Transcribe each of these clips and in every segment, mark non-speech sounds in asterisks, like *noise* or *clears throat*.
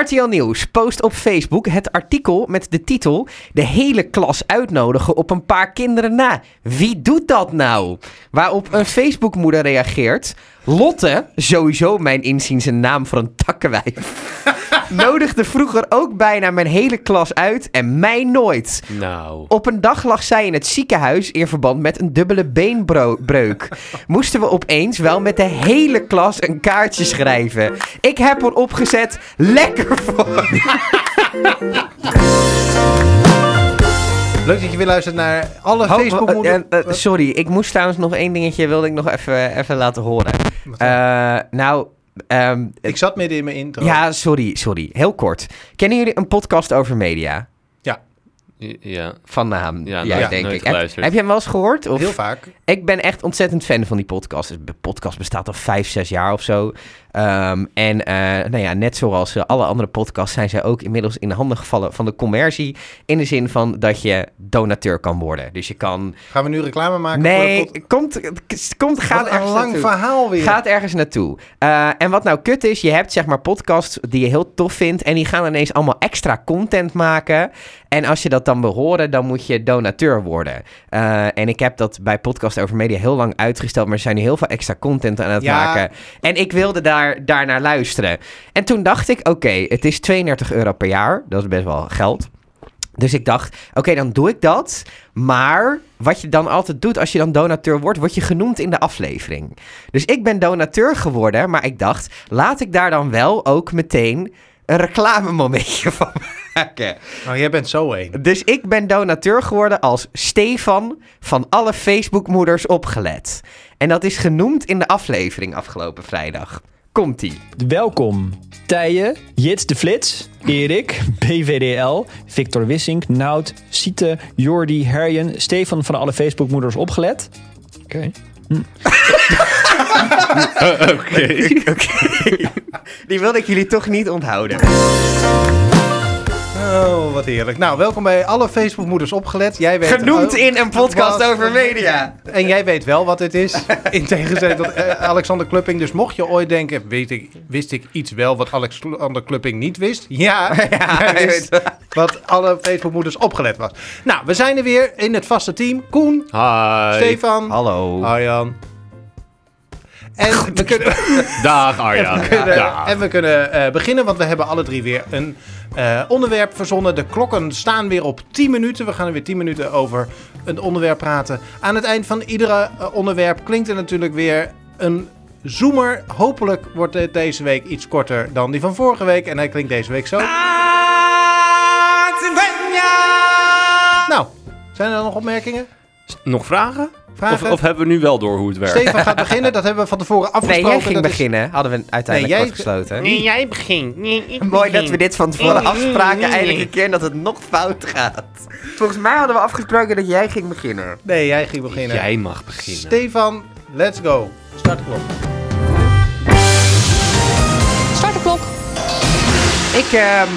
RTL Nieuws post op Facebook het artikel met de titel... De hele klas uitnodigen op een paar kinderen na. Wie doet dat nou? Waarop een Facebookmoeder reageert... Lotte, sowieso mijn inziens een naam voor een takkenwijf... *laughs* nodigde vroeger ook bijna mijn hele klas uit en mij nooit. Nou. Op een dag lag zij in het ziekenhuis in verband met een dubbele beenbreuk. Moesten we opeens wel met de hele klas een kaartje schrijven. Ik heb erop gezet, lekker voor. Leuk dat je weer luistert naar alle Ho, Facebook eh, eh, sorry, ik moest trouwens nog één dingetje wilde ik nog even, even laten horen. Eh, nou, ehm, Ik zat midden in mijn intro. ja, sorry, sorry. Heel kort. Kennen jullie een podcast over media? Ja. Van naam, Ja, ja, denk ik. Heb, heb je hem wel eens gehoord? Of? Heel vaak. Ik ben echt ontzettend fan van die podcast. De podcast bestaat al vijf, zes jaar of zo. Ehm, en eh, nou ja, net zoals eh, alle andere podcasts zijn zij ook inmiddels in de handen gevallen van de commercie. In de zin van dat je donateur kan worden. Dus je kan... Gaan we nu reclame maken? Nee, voor de komt, komt, gaat Wat een ergens lang naartoe. verhaal weer. Gaat ergens naartoe. Eh, en wat nou kut is, je hebt zeg maar podcasts die je heel tof vindt. En die gaan ineens allemaal extra content maken. En als je dat dan wil horen, dan moet je donateur worden. En ik heb dat bij Podcast Over Media heel lang uitgesteld. Maar er zijn nu heel veel extra content aan het Ja. maken. En ik wilde daar, daar naar luisteren. En toen dacht ik, oké, het is 32 euro per jaar. Dat is best wel geld. Dus ik dacht, oké, dan doe ik dat. Maar wat je dan altijd doet als je dan donateur wordt, word je genoemd in de aflevering. Dus ik ben donateur geworden, maar ik dacht, laat ik daar dan wel ook meteen een reclamemomentje *laughs* van maken. Oh, jij bent zo één. Dus ik ben donateur geworden als Stefan van alle Facebookmoeders opgelet. En dat is genoemd in de aflevering afgelopen vrijdag. Komt-ie. Welkom. Tijen, Jits de Flits, Erik, BVDL, Victor Wissink, Nout, Siete, Jordi, Herjen, Stefan van alle Facebookmoeders opgelet. Oké. *laughs* Oké. *laughs* *laughs* Die wilde ik jullie toch niet onthouden. Oh, wat heerlijk. Nou, welkom bij alle Facebookmoeders opgelet. Jij weet Genoemd in een podcast wat- over media. En jij weet wel wat het is. *laughs* In tegenstelling tot eh, Alexander Klupping. Dus mocht je ooit denken, weet ik, wist ik iets wel wat Alexander Klupping niet wist? Ja, *laughs* hij wist wat alle Facebookmoeders opgelet was. Nou, we zijn er weer in het vaste team. Koen, Hi. Stefan, Hallo. Arjan. En we kunnen, *laughs* Dag Arja. we kunnen- Dag. en we kunnen eh, beginnen, want we hebben alle drie weer een eh, onderwerp verzonnen. De klokken staan weer op 10 minuten. We gaan er weer 10 minuten over een onderwerp praten. Aan het eind van iedere eh, onderwerp klinkt er natuurlijk weer een zoomer. Hopelijk wordt het deze week iets korter dan die van vorige week. En hij klinkt deze week zo. Nou, zijn er nog opmerkingen? Nog vragen? Vragen? Of, of hebben we nu wel door hoe het werkt? Stefan gaat beginnen, dat hebben we van tevoren Nee, afgesproken. jij ging dat is- beginnen. Hadden we uiteindelijk Nee, jij- afgesloten. Nee, jij begint. Nee, ik Mooi dat we dit van tevoren Nee, nee, afspraken. nee, nee. Eindelijk een keer dat het nog fout gaat. Volgens mij hadden we afgesproken dat jij ging beginnen. Nee, jij ging beginnen. Jij mag beginnen. Stefan, let's go. Start de klok. Start de klok. Ik, ehm,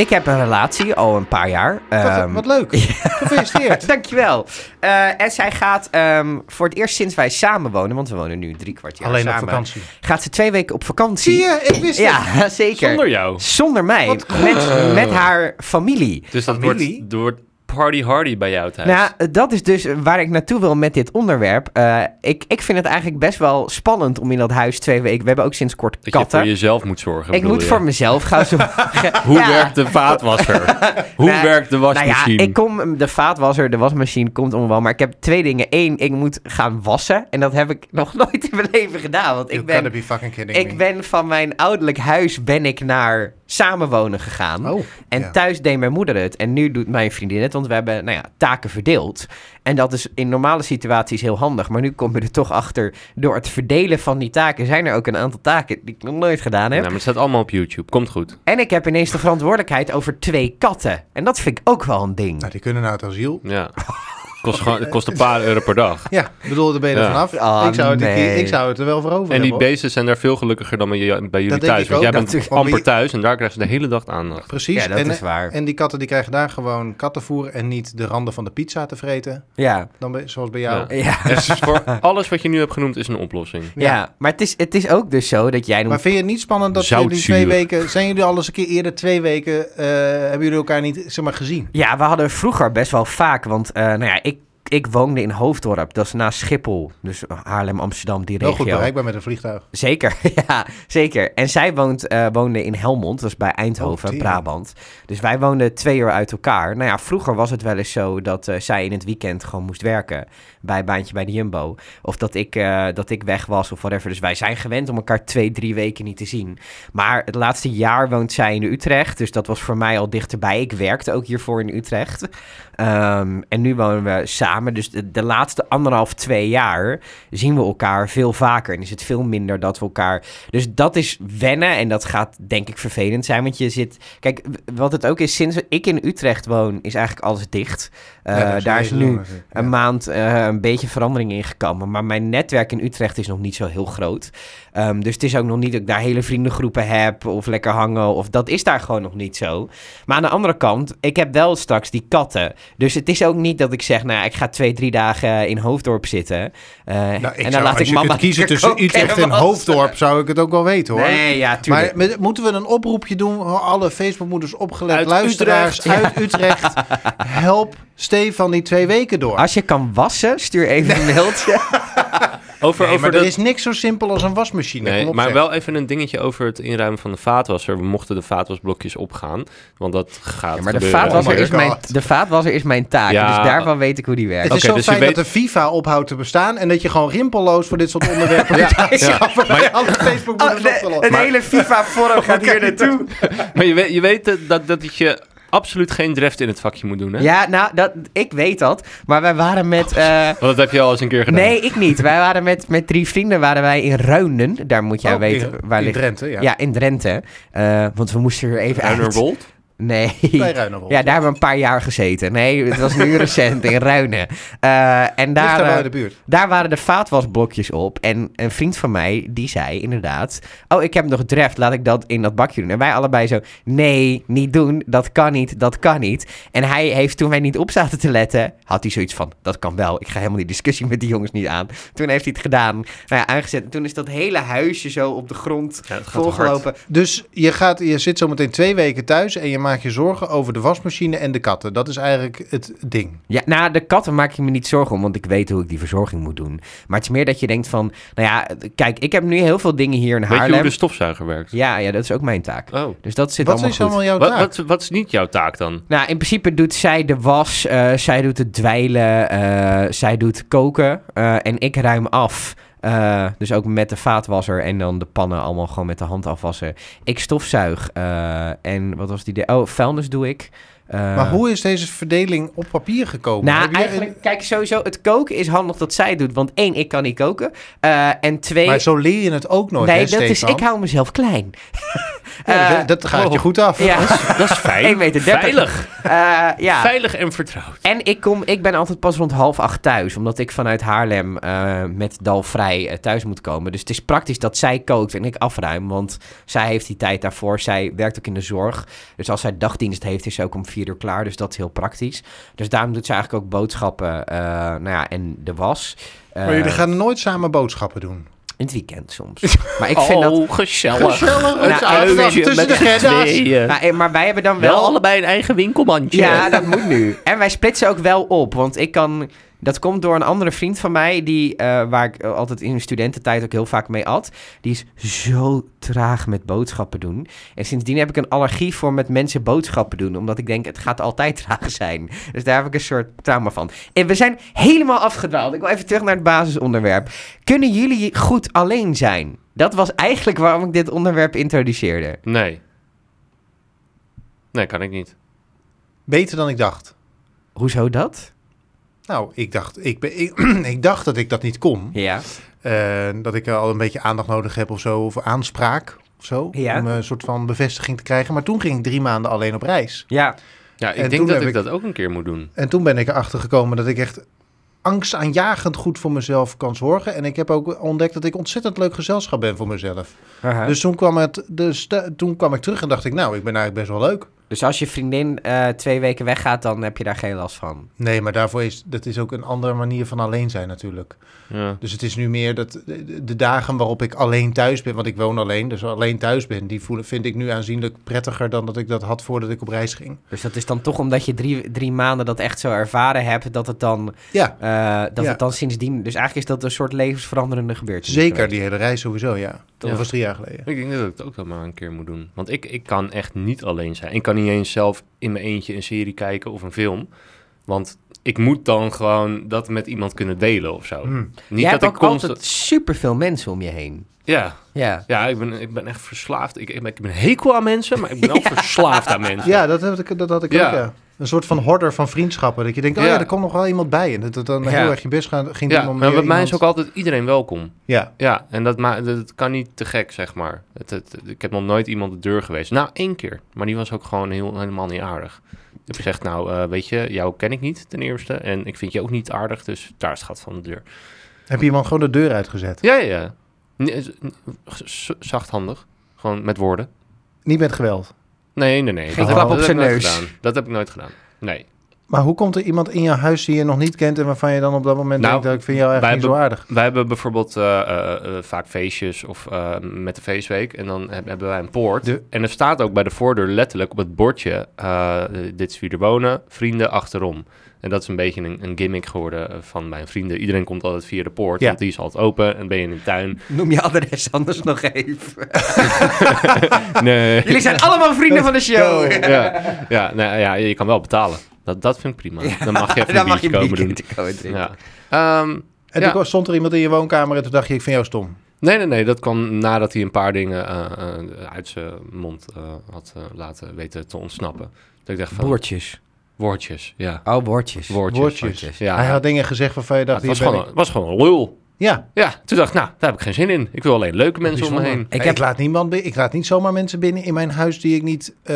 ik heb een relatie al een paar jaar. Wat, Ehm, wat leuk. *laughs* Gefeliciteerd. *laughs* Dankjewel. Eh en zij gaat ehm, voor het eerst sinds wij samen wonen, want we wonen nu drie kwart jaar Alleen op samen. vakantie. Gaat ze twee weken op vakantie. Zie je, ik wist het. Ja, *laughs* zeker. Zonder jou. Zonder mij. Wat Met, met haar familie. Dus dat Familie? wordt, dat wordt party hardy bij jou thuis. Nou, dat is dus waar ik naartoe wil met dit onderwerp. Eh, ik, ik vind het eigenlijk best wel spannend om in dat huis twee weken... We hebben ook sinds kort dat je katten. voor jezelf moet zorgen. ik moet je? voor mezelf gaan zorgen. *laughs* Hoe Ja. werkt de vaatwasser? Hoe Nou, werkt de wasmachine? Nou ja, ik kom, de vaatwasser, de wasmachine komt om wel. Maar ik heb twee dingen. Eén, ik moet gaan wassen. En dat heb ik *laughs* nog nooit in mijn leven gedaan. Want You ik ben, be fucking kidding me. ik ben van mijn ouderlijk huis ben ik naar samenwonen gegaan. Oh, En ja. thuis deed mijn moeder het. En nu doet mijn vriendin het. Want we hebben nou ja, taken verdeeld. En dat is in normale situaties heel handig. Maar nu kom je er toch achter. Door het verdelen van die taken zijn er ook een aantal taken die ik nog nooit gedaan heb. Nou, maar het staat allemaal op YouTube. Komt goed. En ik heb ineens de verantwoordelijkheid over twee katten. En dat vind ik ook wel een ding. Nou, die kunnen naar het asiel. Ja. *laughs* Kost, gewoon, het kost een paar euro per dag. Ja, ik bedoel, daar ben je er Ja. vanaf. Ah, ik, zou het, nee. ik zou het er wel voor over En die hebben, beesten zijn daar veel gelukkiger dan bij, je- bij jullie Dat denk thuis. ik Want jij bent amper thuis en daar krijgen ze de hele dag aandacht. Precies. Ja, dat en, is waar. en die katten die krijgen daar gewoon kattenvoer en niet de randen van de pizza te vreten. Ja. Dan bij- zoals bij jou. Ja. Ja. Dus voor *laughs* alles wat je nu hebt genoemd is een oplossing. Ja, maar het is, het is ook dus zo dat jij noemt... Maar vind je het niet spannend dat Zoutzuur. jullie twee weken... Zijn jullie al eens een keer eerder twee weken... eh, hebben jullie elkaar niet zeg maar, gezien? Ja, we hadden vroeger best wel vaak, want eh, nou ja, ik, ik woonde in Hoofddorp, dat is naast Schiphol. Dus Haarlem, Amsterdam, die regio. goed bereikbaar met een vliegtuig. Zeker, *laughs* ja, zeker. En zij woont, eh, woonde in Helmond, dat is bij Eindhoven, Oh. Brabant. Dus wij woonden twee uur uit elkaar. Nou ja, vroeger was het wel eens zo dat eh, zij in het weekend gewoon moest werken. Bij baantje bij de Jumbo. Of dat ik, eh, dat ik weg was of whatever. Dus wij zijn gewend om elkaar twee, drie weken niet te zien. Maar het laatste jaar woont zij in Utrecht. Dus dat was voor mij al dichterbij. Ik werkte ook hiervoor in Utrecht. Ehm, en nu wonen we samen. Dus de, de laatste anderhalf, twee jaar zien we elkaar veel vaker. En is het veel minder dat we elkaar. Dus dat is wennen. En dat gaat denk ik vervelend zijn. Want je zit. Kijk, wat het ook is, sinds ik in Utrecht woon, is eigenlijk alles dicht. Eh, Ja, dat is daar is nu een Ja. maand eh, een beetje verandering in gekomen. Maar mijn netwerk in Utrecht is nog niet zo heel groot. Ehm, dus het is ook nog niet dat ik daar hele vriendengroepen heb of lekker hangen. Of dat is daar gewoon nog niet zo. Maar aan de andere kant, ik heb wel straks die katten. Dus het is ook niet dat ik zeg, nou ja, ik ga twee, drie dagen in Hoofddorp zitten. Eh, Nou, ik en dan zou, laat als ik je mama kiezen tussen Utrecht en. Hoofddorp, zou ik het ook wel weten hoor. Nee, ja, tuurlijk. Maar met- moeten we een oproepje doen voor alle Facebookmoeders opgelet Uit luisteraars Utrecht. uit Utrecht? *laughs* Help Stefan die twee weken door. Als je kan wassen, stuur even een mailtje. *laughs* Over, Nee, over maar de... er is niks zo simpel als een wasmachine. Nee, maar zeg. wel even een dingetje over het inruimen van de vaatwasser. We mochten de vaatwasblokjes opgaan, want dat gaat Ja, maar de vaatwasser, Oh is mijn, de vaatwasser is mijn taak. Ja. Dus daarvan weet ik hoe die werkt. Het is Oké, zo dus fijn weet- dat de FIFA ophoudt te bestaan en dat je gewoon rimpelloos voor dit soort onderwerpen kunt aanschaffen bij alle Facebookmoeders Oh, de- een hele FIFA-forum *laughs* gaat hier naartoe. Maar je weet, je weet dat, dat, dat je absoluut geen dreft in het vakje moet doen, hè? Ja, nou, dat, ik weet dat. Maar wij waren met... *laughs* eh, Want dat heb je al eens een keer gedaan. nee, ik niet. Wij waren met, met drie vrienden waren wij in Ruinen. Daar moet jij Oh, weten in, waar in ligt... Drenthe, ja. Ja. in Drenthe. Eh, want we moesten er even uit. Nee. Bij Ruinerwold. Ja, daar hebben we een paar jaar gezeten. Nee, het was nu recent in Ruinen. Eh, en daar, eh, in de buurt. daar waren de vaatwasblokjes op. En een vriend van mij, die zei inderdaad... Oh, ik heb nog dreft, laat ik dat in dat bakje doen. En wij allebei zo... Nee, niet doen. Dat kan niet, dat kan niet. En hij heeft, toen wij niet op zaten te letten... Had hij zoiets van, dat kan wel. Ik ga helemaal die discussie met die jongens niet aan. Toen heeft hij het gedaan. Nou ja, aangezet. En toen is dat hele huisje zo op de grond Ja, volgelopen. Dus je, gaat, je zit zometeen twee weken thuis en je maakt je zorgen over de wasmachine en de katten. Dat is eigenlijk het ding. Ja, nou, de katten maak je me niet zorgen om, want ik weet hoe ik die verzorging moet doen. Maar het is meer dat je denkt van, nou ja, kijk, ik heb nu heel veel dingen hier in Weet je hoe Haarlem. de stofzuiger werkt? Ja, ja, dat is ook mijn taak. Oh. Dus dat zit Wat allemaal is goed. allemaal jouw Wat, taak? wat, wat is niet jouw taak dan? Nou, in principe doet zij de was, eh, zij doet het dweilen, eh, zij doet koken eh, en ik ruim af. Eh, dus ook met de vaatwasser en dan de pannen allemaal gewoon met de hand afwassen. Ik stofzuig eh, en wat was die? de- Oh, vuilnis doe ik. Eh, maar hoe is deze verdeling op papier gekomen? Nou, Heb je eigenlijk, kijk, sowieso, het koken is handig dat zij het doet. Want één, ik kan niet koken. Eh, en twee... Maar zo leer je het ook nooit, nee, hè, dat is, ik hou mezelf klein. *laughs* Ja, Eh, dat, dat gaat je oh. goed af. Ja, Dat is *laughs* fijn. 1 meter 30. Veilig. Eh, ja. Veilig en vertrouwd. En ik, kom, ik ben altijd pas rond half acht thuis. Omdat ik vanuit Haarlem eh, met Dalvrij thuis moet komen. Dus het is praktisch dat zij kookt en ik afruim. Want zij heeft die tijd daarvoor. Zij werkt ook in de zorg. Dus als zij dagdienst heeft, is ze ook om vier uur klaar. Dus dat is heel praktisch. Dus daarom doet ze eigenlijk ook boodschappen. eh, nou ja, en de was. Eh, Maar jullie gaan nooit samen boodschappen doen. In het weekend soms. Maar ik vind *laughs* dat... Oh, gezellig. Gezellig, Nou, tussen de. Maar, eh, maar wij hebben dan Wel wel... allebei een eigen winkelmandje. Ja, dat moet nu. En wij splitsen ook wel op. Want ik kan... Dat komt door een andere vriend van mij, die, eh, waar ik altijd in de studententijd ook heel vaak mee at. Die is zo traag met boodschappen doen. En sindsdien heb ik een allergie voor met mensen boodschappen doen. Omdat ik denk, het gaat altijd *laughs* traag zijn. Dus daar heb ik een soort trauma van. En we zijn helemaal afgedwaald. Ik wil even terug naar het basisonderwerp. Kunnen jullie goed alleen zijn? Dat was eigenlijk waarom ik dit onderwerp introduceerde. Nee. Nee, kan ik niet. Beter dan ik dacht. Hoezo dat? Nou, ik dacht, ik, ben, ik, *clears throat* ik dacht dat ik dat niet kon. Ja. Eh, dat ik al een beetje aandacht nodig heb of zo, of aanspraak of zo. Ja. Om een soort van bevestiging te krijgen. Maar toen ging ik drie maanden alleen op reis. Ja. Ja, ik En denk dat ik ik- dat ook een keer moet doen. En toen ben ik erachter gekomen dat ik echt angstaanjagend goed voor mezelf kan zorgen. En ik heb ook ontdekt dat ik ontzettend leuk gezelschap ben voor mezelf. Aha. Dus, Dus toen kwam, het, dus de- toen kwam ik terug en dacht ik, nou, ik ben eigenlijk best wel leuk. Dus als je vriendin eh, twee weken weggaat, dan heb je daar geen last van. Nee, maar daarvoor is dat is ook een andere manier van alleen zijn natuurlijk. Ja. Dus het is nu meer dat de, de dagen waarop ik alleen thuis ben, want ik woon alleen, dus alleen thuis ben, die voelen, vind ik nu aanzienlijk prettiger dan dat ik dat had voordat ik op reis ging. Dus dat is dan toch omdat je drie, drie maanden dat echt zo ervaren hebt, dat het dan, Ja, eh, dat Ja. het dan sindsdien... Dus eigenlijk is dat een soort levensveranderende gebeurtenis zeker die hele reis sowieso, ja. Dat Ja. was drie jaar geleden. Ik denk dat ik het ook wel maar een keer moet doen. Want ik, ik kan echt niet alleen zijn. Ik kan niet eens zelf in mijn eentje een serie kijken of een film. Want ik moet dan gewoon dat met iemand kunnen delen of zo. Hm. Niet Jij dat hebt ik ook constant... altijd superveel mensen om je heen. Ja, Ja. ja ik, ben, ik ben echt verslaafd. Ik, ik, ben, ik ben hekel aan mensen, maar ik ben ook *laughs* verslaafd aan mensen. Ja, dat, heb ik, dat had ik Ja. ook, ja. Een soort van horder van vriendschappen. Dat je denkt, oh ja, er komt nog wel iemand bij. En dat het dan heel erg je best gaat, ging doen Ja, om maar bij mij is ook altijd iedereen welkom. Ja, Ja, en dat, ma dat kan niet te gek, zeg maar. Het, het, ik heb nog nooit iemand de deur geweest. Nou, één keer. Maar die was ook gewoon heel, helemaal niet aardig. Ik heb gezegd, nou, eh, weet je, jou ken ik niet ten eerste. En ik vind je ook niet aardig, dus daar is het van de deur. heb je iemand gewoon de deur uitgezet? Ja, ja, ja. Zachthandig. Gewoon met woorden. Niet met geweld. Nee, nee, nee. Geen dat heb- klap op zijn nooit neus. gedaan. Dat heb ik nooit gedaan. Nee. Maar hoe komt er iemand in jouw huis die je nog niet kent... en waarvan je dan op dat moment Nou, denkt... dat ik vind jou eigenlijk niet zo aardig? Wij hebben bijvoorbeeld eh, eh, eh, vaak feestjes of eh, met de feestweek. En dan heb- hebben wij een poort. De- En er staat ook bij de voordeur letterlijk op het bordje... eh, dit is wie er wonen, vrienden achterom. En dat is een beetje een, een gimmick geworden eh, van mijn vrienden. Iedereen komt altijd via de poort, Ja. want die is altijd open. En ben je in de tuin. Noem je adres anders *laughs* nog even. *laughs* Nee. Jullie zijn allemaal vrienden van de show. ja, ja, nou, ja, je kan wel betalen. Dat, dat vind ik prima. Dan mag je even Dan een mag je biertje komen doen. biertje komen drinken. Ja. Ehm, En Ja. toen stond er iemand in je woonkamer... en toen dacht je, ik vind jou stom. Nee, nee, nee. Dat kwam nadat hij een paar dingen eh, eh, uit zijn mond eh, had laten weten te ontsnappen. Dat ik dacht van... Boordjes. Woordjes, ja. Oh, woordjes. Woordjes. Woordjes. Ja, Hij ja. had dingen gezegd waarvan je Ja, dacht... het was hier ben gewoon, was gewoon een lul. ik- Ja, Ja, toen dacht ik, nou, daar heb ik geen zin in. Ik wil alleen leuke mensen om me heen. Ik Ik, heb- laat niemand ik laat niet zomaar mensen binnen in mijn huis die ik niet eh,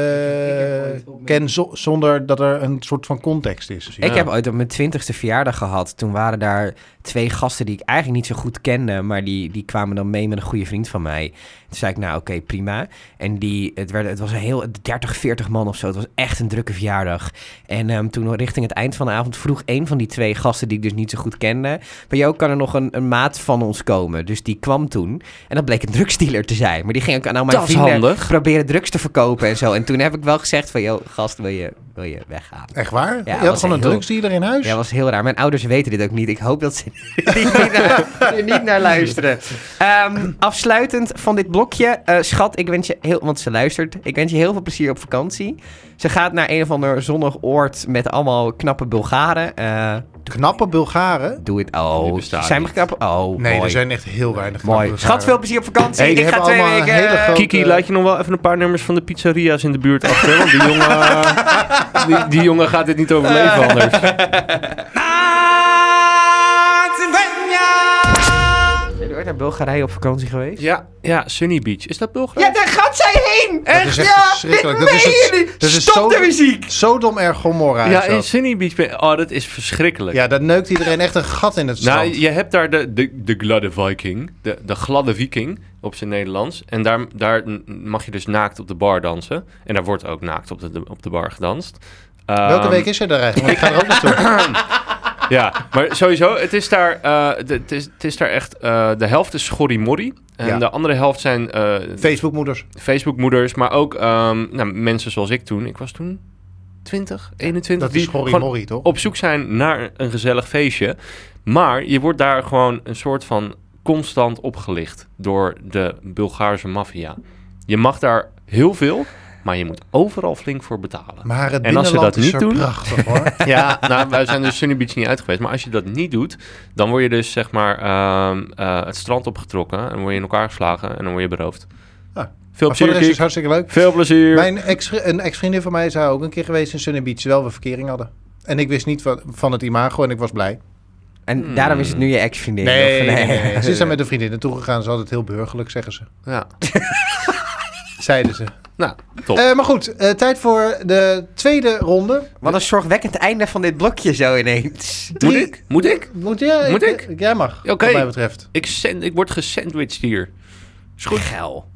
ken zo- zonder dat er een soort van context is. Ik Ja. heb ooit op mijn twintigste verjaardag gehad. Toen waren daar twee gasten die ik eigenlijk niet zo goed kende. Maar die, die kwamen dan mee met een goede vriend van mij. Toen zei ik, nou oké, prima. En die, het, werd, het was een heel 30, 40 man of zo. Het was echt een drukke verjaardag. En ehm, toen richting het eind van de avond vroeg een van die twee gasten die ik dus niet zo goed kende. Bij jou kan er nog een, een maat van ons komen. Dus die kwam toen. En dat bleek een drugsdealer te zijn. Maar die ging ook aan al mijn vrienden handig. proberen drugs te verkopen en zo. En toen heb ik wel gezegd van, joh, gast, wil je, wil je weggaan? Echt waar? Ja, je was had gewoon een heel- drugsdealer in huis? Ja, dat was heel raar. Mijn ouders weten dit ook niet. Ik hoop dat ze niet, naar, niet naar luisteren. Ehm, afsluitend van dit blokje. eh, schat, ik wens je heel... Want ze luistert. Ik wens je heel veel plezier op vakantie. Ze gaat naar een of ander zonnig oord met allemaal knappe Bulgaren. Eh, Knappe Bulgaren? doe het. Oh, zijn we knappe? Oh, Nee, mooi. er zijn echt heel weinig knappe Mooi. Bulgaren. Schat, veel plezier op vakantie. Hey, ik ga twee weken... hele grote- Kiki, laat je nog wel even een paar nummers van de pizzeria's in de buurt achter? Want die jongen, *laughs* die, die jongen gaat dit niet overleven anders. *laughs* Naar Bulgarije op vakantie geweest? Ja, ja, Sunny Beach. Is dat Bulgarije? Ja, daar gaat zij heen! Dat is echt ja, verschrikkelijk. dit Dat is het- meen je niet. dat is Stop zo- de muziek! Sodom er Gomorra Ja, in. Sunny Beach. Ben, oh, dat is verschrikkelijk. Ja, dat neukt iedereen echt een gat in het strand. Nou, je hebt daar de, de, de gladde viking, de, de gladde viking op zijn Nederlands. En daar, daar mag je dus naakt op de bar dansen. En daar wordt ook naakt op de, op de bar gedanst. Welke Ehm, week is er daar eigenlijk? Want ik ga er ook naartoe. *laughs* Ja, maar sowieso, het is daar, eh, de- het is, het is daar echt... eh, de helft is schorrimorri. En Ja. de andere helft zijn eh, Facebookmoeders. Facebookmoeders. Maar ook ehm, nou, mensen zoals ik toen. Ik was toen 20, 21. Dat is toch? op zoek zijn naar een gezellig feestje. Maar je wordt daar gewoon een soort van constant opgelicht door de Bulgaarse maffia. Je mag daar heel veel, maar je moet overal flink voor betalen. Maar het En als ze dat is niet doen? prachtig, hoor. *laughs* Ja, nou, wij zijn dus Sunny Beach niet uit geweest. Maar als je dat niet doet, dan word je dus zeg maar ehm, eh, het strand opgetrokken. En dan word je in elkaar geslagen en dan word je beroofd. Ah. Veel Maar voor de plezier, rest is Kiek. hartstikke leuk. Veel plezier. Mijn ex, een ex-vriendin van mij is daar ook een keer geweest in Sunny Beach, terwijl we verkering hadden. En ik wist niet van, van het imago en ik was blij. En Hmm. daarom is het nu je ex-vriendin? Nee, of nee, nee, nee. Ze is daar *laughs* met een vriendin naartoe gegaan. Ze had het heel burgerlijk, zeggen ze. Ja. Zeiden ze. Nou, top. Eh, maar goed, eh, tijd voor de tweede ronde. Wat een zorgwekkend einde van dit blokje zo ineens. Moet drie- ik? Moet ik? Moet, jij, Moet ik? Jij mag, Oké. wat mij betreft. Ik, ik word gesandwiched hier. Is goed. Geil.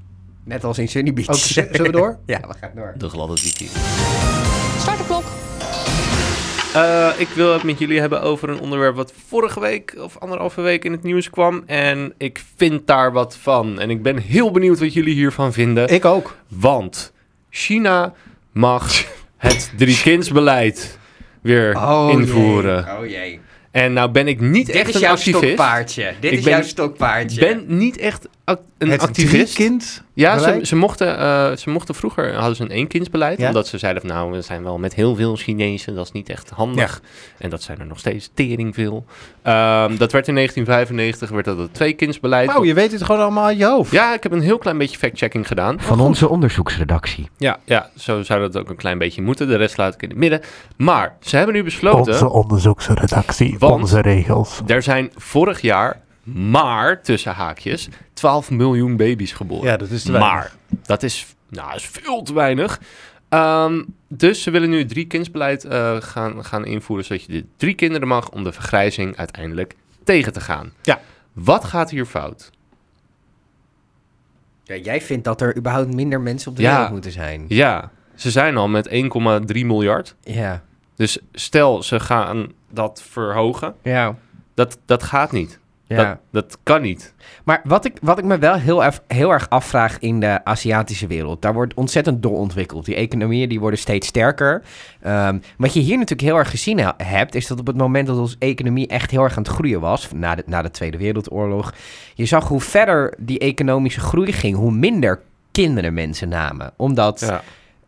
Net als in Sunny Beach. Ook, z- zullen we door? *laughs* ja, we gaan door. De gladde klok. Eh, ik wil het met jullie hebben over een onderwerp wat vorige week of anderhalve week in het nieuws kwam. En ik vind daar wat van. En ik ben heel benieuwd wat jullie hiervan vinden. Ik ook. Want China mag het drie-kindsbeleid weer invoeren. Jee. Oh jee. En nou ben ik niet Dit echt is een jouw activist. stokpaardje. Dit Ik is ben- jouw stokpaardje. ben niet echt een het activist. kind. Ja, ze, ze, mochten, eh, ze mochten vroeger hadden ze een eenkindsbeleid. Ja. Omdat ze zeiden van nou, we zijn wel met heel veel Chinezen. Dat is niet echt handig. En dat zijn er nog steeds tering veel. Ehm, dat werd in 1995 werd dat het tweekindsbeleid. Wauw, je weet het gewoon allemaal uit je hoofd. Ja, ik heb een heel klein beetje fact-checking gedaan. Van onze onderzoeksredactie. Ja, ja, zo zou dat ook een klein beetje moeten. De rest laat ik in het midden. Maar ze hebben nu besloten... Onze onderzoeksredactie, onze regels. Er zijn vorig jaar maar, tussen haakjes, 12 miljoen baby's geboren. Ja, dat is te weinig. Maar, dat is, nou, is veel te weinig. Ehm, dus ze willen nu het drie-kindsbeleid eh, gaan, gaan invoeren... zodat je de drie kinderen mag om de vergrijzing uiteindelijk tegen te gaan. Ja. Wat gaat hier fout? Ja, jij vindt dat er überhaupt minder mensen op de Ja. wereld moeten zijn. Ja, ze zijn al met 1,3 miljard. Ja. Dus stel, ze gaan dat verhogen. Ja. Dat, dat gaat niet. Ja. Dat, dat kan niet. Maar wat ik, wat ik me wel heel, erg- heel erg afvraag in de Aziatische wereld, daar wordt ontzettend doorontwikkeld. Die economieën die worden steeds sterker. Ehm, wat je hier natuurlijk heel erg gezien hebt, is dat op het moment dat onze economie echt heel erg aan het groeien was, na de, na de Tweede Wereldoorlog, je zag hoe verder die economische groei ging, hoe minder kinderen mensen namen. Omdat Ja.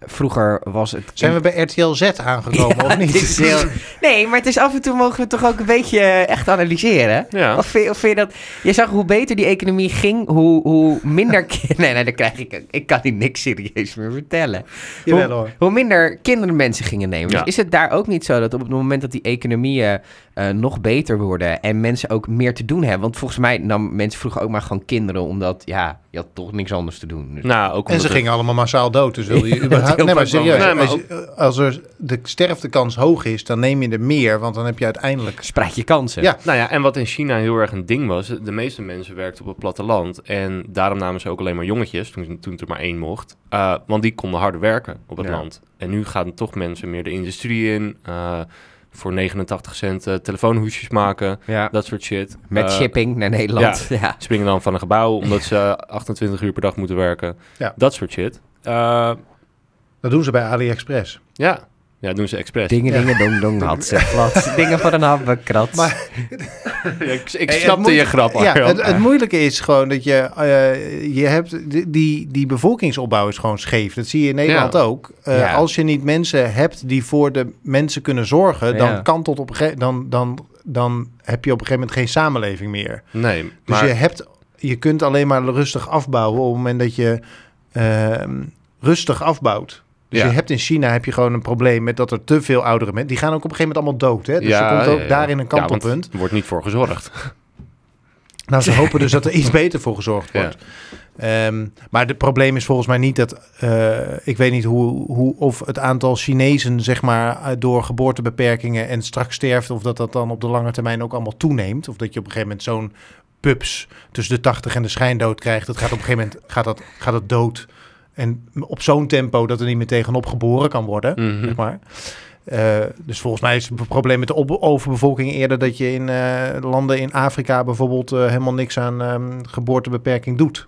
Vroeger was het... Zijn we bij RTL Z aangekomen Ja, of niet? heel- Nee, maar het is af en toe mogen we toch ook een beetje eh, echt analyseren. Ja. Of, vind, of vind je dat... Je zag hoe beter die economie ging, hoe, hoe minder... *laughs* Nee, nee, dan krijg ik... Ik kan hier niks serieus meer vertellen. Jawel hoe, hoor. hoe minder kinderen mensen gingen nemen. Ja. Dus is het daar ook niet zo dat op het moment dat die economieën eh, nog beter worden... en mensen ook meer te doen hebben... Want volgens mij nam mensen vroeger ook maar gewoon kinderen... omdat, ja, je had toch niks anders te doen. Dus Nou, ook En ze gingen allemaal massaal dood. Dus wil je *laughs* überhaupt... heel Nee, maar serieus. Nee, maar als, er de sterftekans hoog is, dan neem je er meer. Want dan heb je uiteindelijk... spreid je kansen. Ja. Nou ja, en wat in China heel erg een ding was, de meeste mensen werkten op het platteland. En daarom namen ze ook alleen maar jongetjes, toen, toen er maar één mocht. Uh, want die konden harder werken op het Ja. land. En nu gaan toch mensen meer de industrie in. uh, voor 89 cent uh, telefoonhoesjes maken, Ja. dat soort shit. Met Uh, shipping naar Nederland. Ja. Springen dan van een gebouw omdat ze *laughs* 28 uur per dag moeten werken. Ja. Dat soort shit. Uh, Dat doen ze bij AliExpress. ja. ja, doen ze expres. Dingen, dingen, dong, dong, had ze plat. *laughs* Dingen voor een habbekrat. Maar- Ja, ik ik Hey, snapte het je grap, Ja, het, het moeilijke is gewoon dat je, eh, je hebt, die- die, bevolkingsopbouw is gewoon scheef. Dat zie je in Nederland Ja. ook. Eh, Ja. Als je niet mensen hebt die voor de mensen kunnen zorgen, dan Ja. kan tot op een gegeven dan, dan, dan heb je op een gegeven moment geen samenleving meer. Nee, Dus maar... je, hebt, je kunt alleen maar rustig afbouwen op het moment dat je ehm, rustig afbouwt. Dus Ja. je hebt in China heb je gewoon een probleem met dat er te veel oudere mensen... Die gaan ook op een gegeven moment allemaal dood. Hè? Dus Ja, je komt ook ja, daarin een kantelpunt. er wordt niet voor gezorgd. *laughs* Nou, ze hopen dus dat er iets beter voor gezorgd wordt. Ehm, maar het probleem is volgens mij niet dat... eh, ik weet niet hoe, hoe, of het aantal Chinezen, zeg maar, eh, door geboortebeperkingen en straks sterft... of dat dat dan op de lange termijn ook allemaal toeneemt. Of dat je op een gegeven moment zo'n pups tussen de 80 en de schijndood krijgt. Dat gaat op een gegeven moment gaat dat, gaat dat dood. En op zo'n tempo dat er niet meer tegenop geboren kan worden, Mhm. zeg maar. Eh, dus volgens mij is het probleem met de overbevolking eerder dat je in eh, landen in Afrika bijvoorbeeld eh, helemaal niks aan ehm, geboortebeperking doet.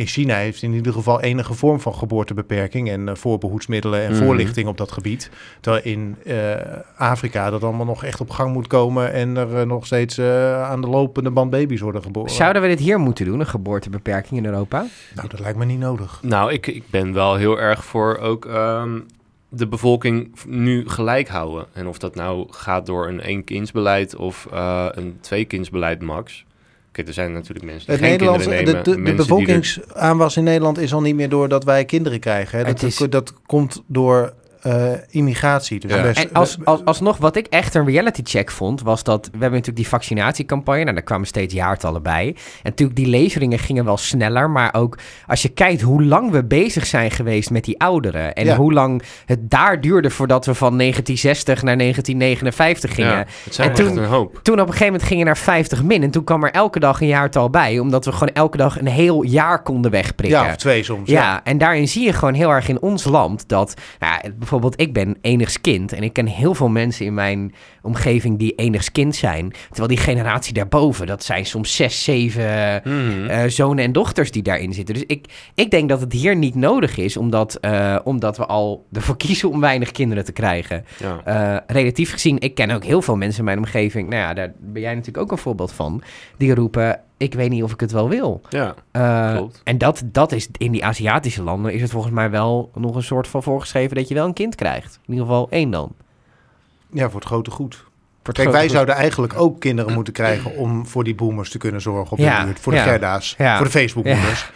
In China heeft in ieder geval enige vorm van geboortebeperking en eh, voorbehoedsmiddelen en Mhm. voorlichting op dat gebied. Terwijl in eh, Afrika dat allemaal nog echt op gang moet komen en er eh, nog steeds eh, aan de lopende band baby's worden geboren. Zouden we dit hier moeten doen, een geboortebeperking in Europa? Nou, dat lijkt me niet nodig. Nou, ik, ik ben wel heel erg voor ook ehm, de bevolking nu gelijk houden. En of dat nou gaat door een één-kindsbeleid of eh, een twee-kindsbeleid max. Kijk, er zijn natuurlijk mensen die Het geen Nederlands, kinderen de, nemen. de, de er- bevolkingsaanwas in Nederland is al niet meer door dat wij kinderen krijgen. Hè. Dat, is- dat komt door eh, immigratie. Dus Ja. best- En als, als, alsnog, wat ik echt een reality check vond, was dat we hebben natuurlijk die vaccinatiecampagne. Nou, daar kwamen steeds jaartallen bij. En natuurlijk, die leveringen gingen wel sneller. Maar ook als je kijkt hoe lang we bezig zijn geweest met die ouderen. En Ja. hoe lang het daar duurde voordat we van 1960 naar 1959 gingen. Ja, het zijn En toen- een hoop. Toen op een gegeven moment gingen naar 50 min. En toen kwam er elke dag een jaartal bij. Omdat we gewoon elke dag een heel jaar konden wegprikken. ja, of twee soms. Ja, en daarin zie je gewoon heel erg in ons land dat, nou, ja, bijvoorbeeld ik ben enigs kind en ik ken heel veel mensen in mijn omgeving die enigs kind zijn. Terwijl die generatie daarboven, dat zijn soms zes, zeven Mhm. eh, zonen en dochters die daarin zitten. Dus ik, ik denk dat het hier niet nodig is, omdat, eh, omdat we al ervoor *laughs* kiezen om weinig kinderen te krijgen. ja. Eh, relatief gezien, ik ken ook heel veel mensen in mijn omgeving, nou ja, daar ben jij natuurlijk ook een voorbeeld van, die roepen, ik weet niet of ik het wel wil. ja. Eh, Klopt. en dat, dat is in die Aziatische landen is het volgens mij wel nog een soort van voorgeschreven dat je wel een kind krijgt. In ieder geval één dan. Ja, voor het grote goed. Het Kijk, grote wij goed. zouden eigenlijk ook kinderen moeten krijgen om voor die boomers te kunnen zorgen op de Ja, buurt. Voor de ja. Gerda's, Ja. voor de Facebook-boomers.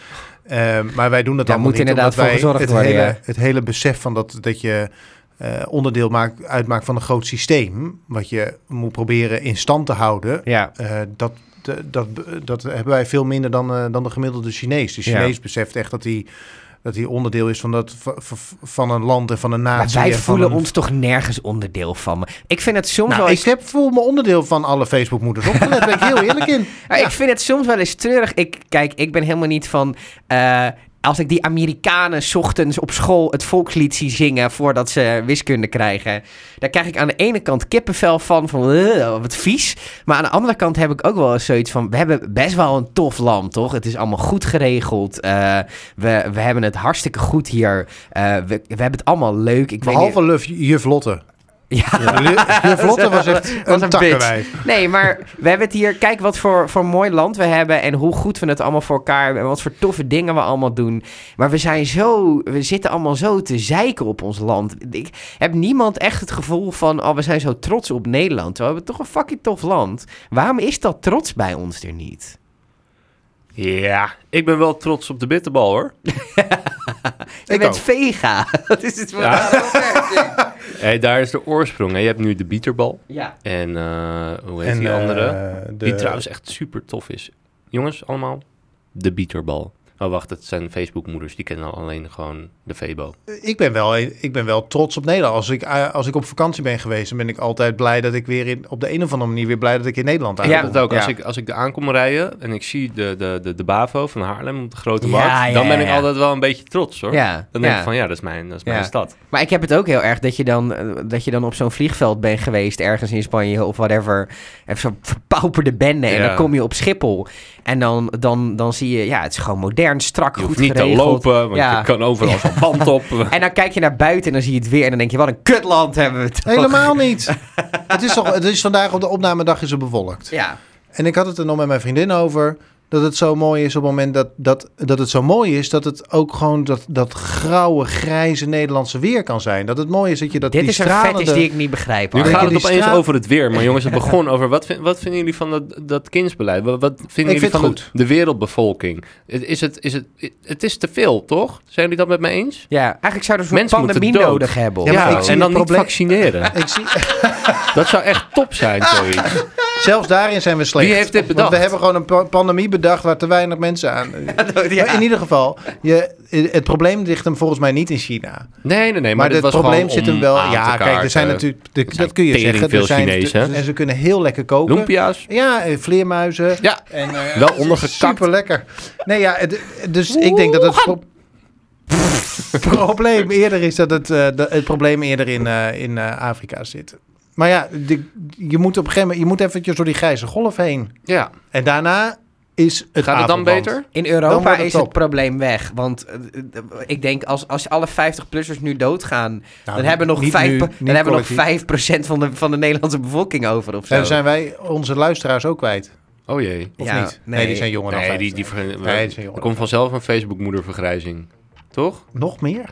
Ehm, maar wij doen dat Daar allemaal moet niet, inderdaad omdat wij voor gezorgd het worden, hele, ja. het hele besef van dat, dat je eh, onderdeel maakt, uitmaakt van een groot systeem, wat je moet proberen in stand te houden, Ja, eh, dat, dat, dat hebben wij veel minder dan, eh, dan de gemiddelde Chinees. De Ja. Chinees beseft echt dat hij dat hij onderdeel is van, dat, van een land en van een maar natie. wij en van voelen een- ons toch nergens onderdeel van. Ik vind het soms Nou, wel ik eens... heb voel me onderdeel van alle Facebook-moeders opgelet. Daar ben ik heel eerlijk in. *laughs* Ja, Ik vind het soms wel eens treurig. Ik, kijk, ik ben helemaal niet van... eh, als ik die Amerikanen ochtends op school het volkslied zie zingen voordat ze wiskunde krijgen, daar krijg ik aan de ene kant kippenvel van, van "Ugh, wat vies. Maar aan de andere kant heb ik ook wel zoiets van, we hebben best wel een tof land, toch? Het is allemaal goed geregeld. Eh, we, we hebben het hartstikke goed hier. Eh, we, we hebben het allemaal leuk. Ik weet Behalve niet, Luf, juf Lotte. Ja. Juf Lotte was echt *laughs* Was een een takkenwijf. Nee, maar we hebben het hier. Kijk wat voor, voor mooi land we hebben. En hoe goed we het allemaal voor elkaar hebben. En wat voor toffe dingen we allemaal doen. Maar we zijn zo. We zitten allemaal zo te zeiken op ons land. Ik heb niemand echt het gevoel van. Oh, we zijn zo trots op Nederland. Terwijl we hebben toch een fucking tof land. Waarom is dat trots bij ons er niet? Ja, ik ben wel trots op de bitterbal hoor. *laughs* Je Ik bent ook. vega. *laughs* Wat is het voor Ja. *laughs* Hey, daar is de oorsprong. Hè. Je hebt nu de bieterbal. Ja. En eh, hoe heet En, die eh, andere? de- Die trouwens echt super tof is. Jongens, allemaal. De bieterbal. Oh, wacht, het zijn Facebook-moeders. Die kennen alleen gewoon de Febo. Ik ben, wel, ik ben wel trots op Nederland. Als ik, eh, als ik op vakantie ben geweest, dan ben ik altijd blij dat ik weer in, op de een of andere manier weer blij dat ik in Nederland aankom. heb het ook. Als, ja. ik, als ik er aankom rijden en ik zie de, de, de, de Bavo van Haarlem op de Grote Ja, Markt, ja, dan ben ja, ik ja. altijd wel een beetje trots hoor. Ja. Dan denk ja. ik van ja, dat is mijn, dat is Ja. mijn stad. Maar ik heb het ook heel erg dat je dan, eh, dat je dan op zo'n vliegveld bent geweest, ergens in Spanje of whatever. En zo'n verpauperde bende. En Ja. dan kom je op Schiphol. En dan, dan, dan zie je, ja, het is gewoon modern, strak, Je goed hoeft niet geregeld. te lopen, want Ja. je kan overal zo'n band *laughs* op. En dan kijk je naar buiten en dan zie je het weer. En dan denk je, wat een kutland hebben we toch. Helemaal niet. *laughs* het, is toch, het is vandaag op de opnamedag is het bewolkt. Ja. En ik had het er nog met mijn vriendin over. Dat het zo mooi is op het moment dat, dat, dat het zo mooi is. Dat het ook gewoon dat, dat grauwe, grijze Nederlandse weer kan zijn. Dat het mooi is dat je dat Dit die is een stralende... fetish die ik niet begrijp. Nu gaat het opeens straat- over het weer. Maar jongens, het begon over... Wat, vind- wat vinden jullie van dat, dat kindsbeleid? Wat, wat vinden Ik jullie vind van de, goed. de wereldbevolking? Het- Is het, is het, het is te veel, toch? Zijn jullie dat met me eens? Ja, eigenlijk zouden we een Mensen soort moeten pandemie nodig hebben. Ja, zie en dan niet vaccineren. *laughs* Ik zie, Dat zou echt top zijn, zoiets. zelfs daarin zijn we slecht. Wie heeft dit Want bedacht? we hebben gewoon een pa- pandemie bedacht waar te weinig mensen aan... *laughs* Ja. Maar in ieder geval, je, het probleem ligt hem volgens mij niet in China. Nee, nee, nee. Maar, Maar, het was probleem zit hem wel. Ja, kijk, er zijn natuurlijk. de- Er zijn dat kun je zeggen. veel er zijn, Chinezen. En ze kunnen heel lekker koken. Lumpia's. Ja, eh, vleermuizen. Ja, En, eh, Wel ondergekakt. Super lekker. Nee, ja, dus ik denk dat het pro- *laughs* probleem eerder is dat het, eh, het probleem eerder in, in Afrika zit. Maar ja, de- je moet op een gegeven moment, je moet eventjes door die grijze golf heen. ja. En daarna is het Gaat het dan avondland. beter? In Dan Europa het is het probleem weg. Want eh, ik denk, als, als alle 50-plussers nu doodgaan... Nou, dan hebben we nog, niet 5, nu, dan niet hebben we nog collectief. 5% van de, van de Nederlandse bevolking over of zo. En dan zijn wij onze luisteraars ook kwijt. Oh jee. Of Ja, niet? Nee, nee. die zijn jonger dan Nee, die, 50. die, Nee, die zijn er komt vanzelf een Facebook-moedervergrijzing. Toch? Nog meer?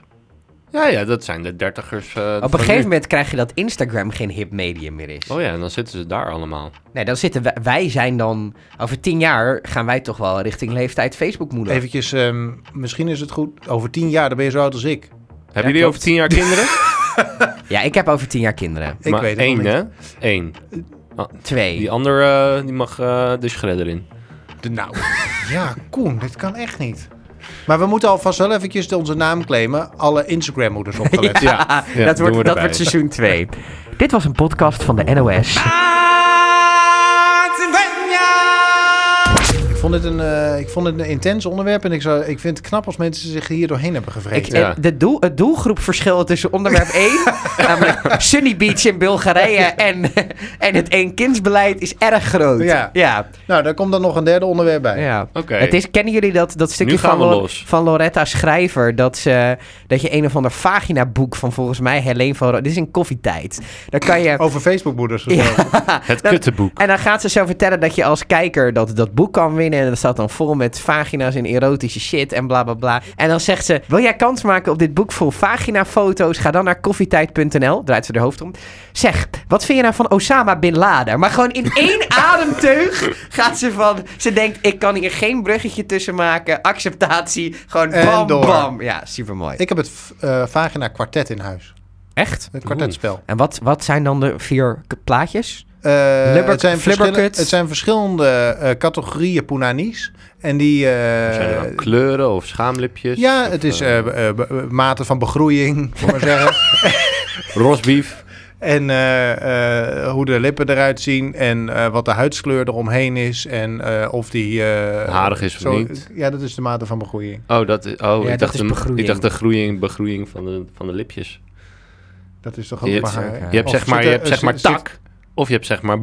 Ja, ja, dat zijn de dertigers. eh, Op een gegeven nu. moment krijg je dat Instagram geen hip medium meer is. Oh ja, en dan zitten ze daar allemaal. Nee, dan zitten wij, wij zijn dan... Over tien jaar gaan wij toch wel richting leeftijd Facebook-moeder. Eventjes, ehm, misschien is het goed. Over tien jaar, dan ben je zo oud als ik. Hebben jullie over tien jaar kinderen? *laughs* *laughs* Ja, ik heb over tien jaar kinderen. Ik maar weet het één, hè? Eén. Twee. Die ander, eh, die mag eh, de shredder in. De, nou, *laughs* ja, Koen, dit kan echt niet. Maar we moeten alvast wel eventjes onze naam claimen. Alle Instagram-moeders opgelet. *laughs* Ja, ja, dat wordt, dat wordt seizoen 2. Dit was een podcast van de NOS. Ik vond het een, eh, ik vond het een intens onderwerp. En ik, zou, ik vind het knap als mensen zich hier doorheen hebben Ik, gevreten. Ja. eh, de doel, het doelgroepverschil tussen onderwerp *laughs* 1, namelijk Sunny Beach in Bulgarije en, en het eenkindsbeleid is erg groot. Ja. ja. Nou, daar komt dan nog een derde onderwerp bij. ja. Oké. Het is, kennen jullie dat, dat stukje van, Lo- van Loretta Schrijver? Dat, ze, dat je een of ander vagina-boek van volgens mij Helene van... Dit is in koffietijd. Dan kan je... Over Facebook-moeders. Ja. *laughs* Het kuttenboek. En dan gaat ze zo vertellen dat je als kijker dat, dat boek kan winnen. En dat staat dan vol met vagina's en erotische shit en bla bla bla. En dan zegt ze: Wil jij kans maken op dit boek vol vagina-foto's? Ga dan naar koffietijd.nl. Draait ze de hoofd om. Zeg, wat vind je nou van Osama bin Laden? Maar gewoon in één *laughs* ademteug gaat ze van. Ze denkt: Ik kan hier geen bruggetje tussen maken. Acceptatie. Gewoon bam, door. bam. Ja, super mooi. Ik heb het eh, Vagina Quartet in huis. Echt? Het kwartetspel. En wat, wat zijn dan de vier plaatjes? Eh, het, zijn het zijn verschillende eh, categorieën Punani's. En die... eh, Zijn er kleuren of schaamlipjes? ja, Of, het is eh, eh, eh, mate van begroeiing, *laughs* voor maar *laughs* zeggen. rosbief. En eh, eh, hoe de lippen eruit zien. En eh, wat de huidskleur eromheen is. En eh, of die... eh, Harig is of zo- niet. Ja, dat is de mate van begroeiing. Oh, dat is, oh Ja, ik, dat dacht is de, begroeiing. ik dacht de groeiing, begroeiing van de, van de lipjes. Dat is toch ook Je maar hebt, haar. zeker. je hebt zeg maar, je hebt zeg maar zit- tak. Of je hebt zeg maar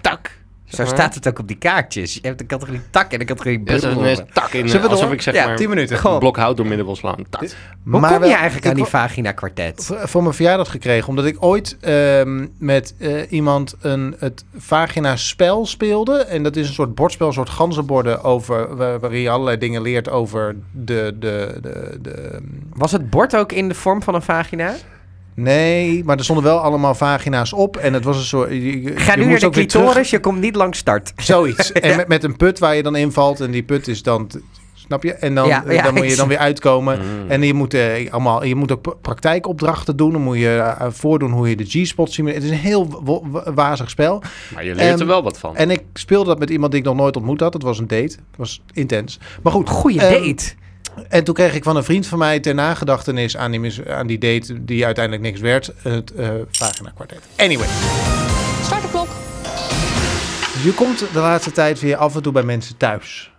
tak. Zo staat het ook op die kaartjes. Je hebt de categorie tak en de categorie Ja, ineens tak in, Zullen we alsof door? ik zeg Ja, maar 10 minuten. Gewoon. een blok hout door midden wil slaan. Tak. Hoe Maar kom je eigenlijk aan die vagina kwartet? voor mijn verjaardag gekregen. Omdat ik ooit ehm, met eh, iemand een, het vagina-spel speelde. En dat is een soort bordspel, een soort ganzenborden over, waar- waarin je allerlei dingen leert over de... de, de, de Was het bord ook in de vorm van een vagina? Nee, maar er stonden wel allemaal vagina's op. En het was een soort... Je, je- Ga je nu naar de clitoris, je komt niet langs start. *laughs* Zoiets. En met, met een put waar je dan invalt. En die put is dan... Snap je? En dan, Ja, eh, ja, dan moet je dan weer uitkomen. Mm. En je moet, eh, allemaal, je moet ook pra- praktijkopdrachten doen. Dan moet je eh, voordoen hoe je de G-spot simuleert. Het is een heel wa- wa- wazig spel. Maar je leert Ehm, er wel wat van. En ik speelde dat met iemand die ik nog nooit ontmoet had. Het was een date. Het was intens. Maar goed. Goeie ehm, date. En toen kreeg ik van een vriend van mij ter nagedachtenis aan die, aan die date... die uiteindelijk niks werd, het eh vagina kwartet. Anyway. Start de klok. Je komt de laatste tijd weer af en toe bij mensen thuis.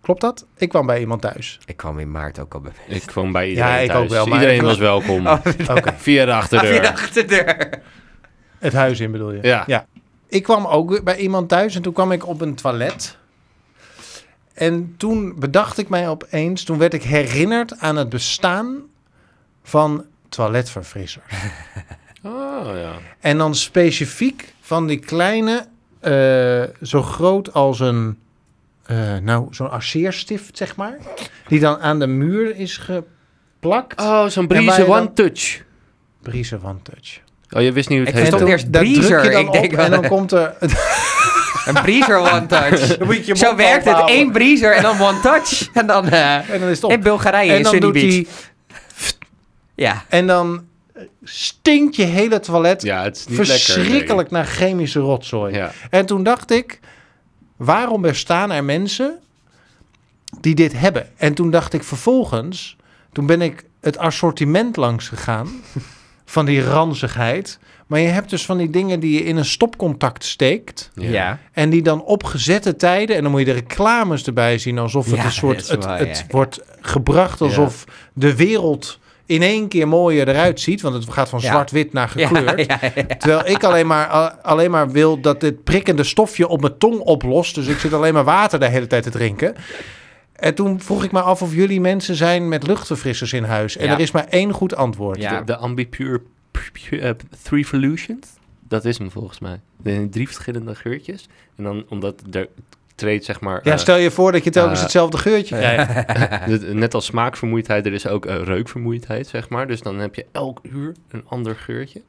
Klopt dat? Ik kwam bij iemand thuis. Ik kwam in maart ook al bij Ik kwam bij iedereen Ja, ik thuis. ook wel, maar Iedereen was welkom. *laughs* Oké. Via de achterdeur. Via de achterdeur. Het huis in bedoel je? Ja. Ik kwam ook bij iemand thuis en toen kwam ik op een toilet. En toen bedacht ik mij opeens, toen werd ik herinnerd aan het bestaan van toiletverfrissers. *laughs* Oh, ja. En dan specifiek van die kleine, eh, zo groot als een, eh, nou, zo'n arceerstift, zeg maar. Die dan aan de muur is geplakt. Oh, zo'n Breeze dan- One Touch. Briezen van touch. Oh, je wist niet hoe het Ik eerst breezer. druk je dan Ik denk op wel- en dan komt er... *laughs* Een breezer one *laughs* touch. Dan moet je je Zo mond werkt het. Eén breezer en dan one touch. En dan eh, En dan is het op. in Bulgarije, En in dan Sunny doet Beach. hij... Ja. En dan stinkt je hele toilet Ja, het is niet lekker. verschrikkelijk naar chemische rotzooi. nee. Ja. En toen dacht ik, waarom bestaan er mensen die dit hebben? En toen dacht ik vervolgens, toen ben ik het assortiment langs gegaan *laughs* van die ranzigheid. Maar je hebt dus van die dingen die je in een stopcontact steekt. Ja. En die dan op gezette tijden. En dan moet je de reclames erbij zien. Alsof het Ja, een soort. Het, waar, het ja. wordt gebracht alsof de wereld in één keer mooier eruit ziet. Want het gaat van Ja. zwart-wit naar Ja, gekleurd. *laughs* ja, ja. Terwijl ik alleen maar, alleen maar wil dat dit prikkende stofje op mijn tong oplost. Dus ik zit alleen maar water de hele tijd te drinken. En toen vroeg ik me af of jullie mensen zijn met luchtverfrissers in huis. En Ja. er is maar één goed antwoord. Ja. De, Ambipure pu- eh, Three Volutions. Dat is hem volgens mij. De drie verschillende geurtjes. En dan omdat er treedt zeg maar... Ja, eh, stel je voor dat je telkens eh, hetzelfde geurtje *laughs* krijgt. de- net als smaakvermoeidheid, er is ook reukvermoeidheid, zeg maar. Dus dan heb je elk uur een ander geurtje.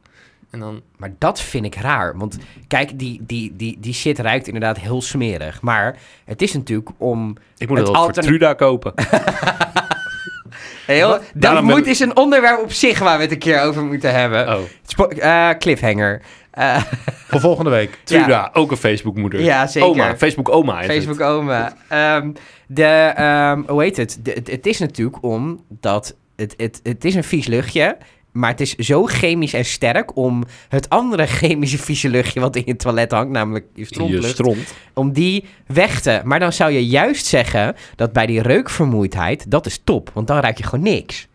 En dan... Maar dat vind ik raar. Want kijk, die, die, die, die shit ruikt inderdaad heel smerig. Maar het is natuurlijk om... Ik moet Het het al voor Truda kopen. *laughs* Heel, dat Daarom moet, ben- is een onderwerp op zich waar we het een keer over moeten hebben. Oh, Spo- eh, cliffhanger. Eh, *laughs* Voor volgende week. Truda, ook een Facebook-moeder. Ja, zeker. Oma, Facebook-oma is Facebook het. oma. Ehm, de, ehm, hoe heet het? De- het? Het is natuurlijk omdat het, het, het is een vies luchtje. Maar het is zo chemisch en sterk om het andere chemische vieze luchtje wat in je toilet hangt, namelijk je Je strontlucht, stront. om die weg te... Maar dan zou je juist zeggen dat bij die reukvermoeidheid, dat is top. Want dan ruik je gewoon niks.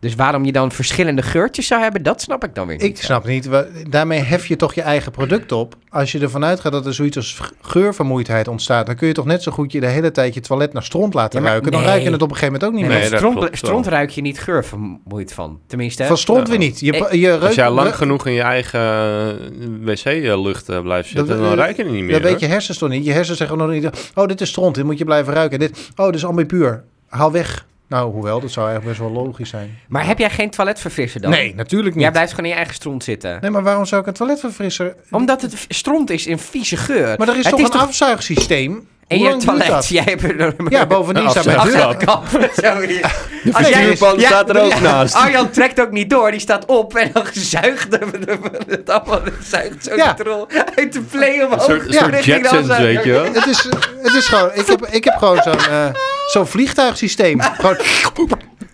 Dus waarom je dan verschillende geurtjes zou hebben, dat snap ik dan weer niet. Ik snap niet. Daarmee hef je toch je eigen product op. Als je ervan uitgaat dat er zoiets als geurvermoeidheid ontstaat, dan kun je toch net zo goed je de hele tijd je toilet naar stront laten Ja, ruiken. Dan nee. ruik je het op een gegeven moment ook niet Nee, meer. dat stront, klopt stront ruik je niet geurvermoeid van. Tenminste. Van stront Ja. weer niet. Je, Ik- je Als jij lang genoeg in je eigen eh, wc-lucht eh, blijft zitten, Dat- dan eh, ruik je het niet meer. Dat weet je hersens toch niet. Je hersens zeggen nog niet, oh, dit is stront, dit moet je blijven ruiken. Dit, oh, dit is ambipuur. Haal weg. Nou, hoewel, dat zou eigenlijk best wel logisch zijn. Maar heb jij geen toiletverfrisser dan? Nee, natuurlijk niet. Jij blijft gewoon in je eigen stront zitten. Nee, maar waarom zou ik een toiletverfrisser... Omdat het stront is in vieze geur. Maar er is Het toch is een afzuigsysteem? in Hoe je toilet. Jij hebt er een Ja, bovendien staat mijn deur... afzuigkap. Zo hier. De Als jij- frituurpan Ja, staat er ook ja, naast. Arjan trekt ook niet door. Die staat op en dan zuigt hem het allemaal. Het zuigt zo Ja. uit de play omhoog. Een soort, weet je wel. Het is, het is gewoon... Ik heb, ik heb gewoon zo'n eh, zo'n vliegtuigsysteem. *laughs* Gewoon...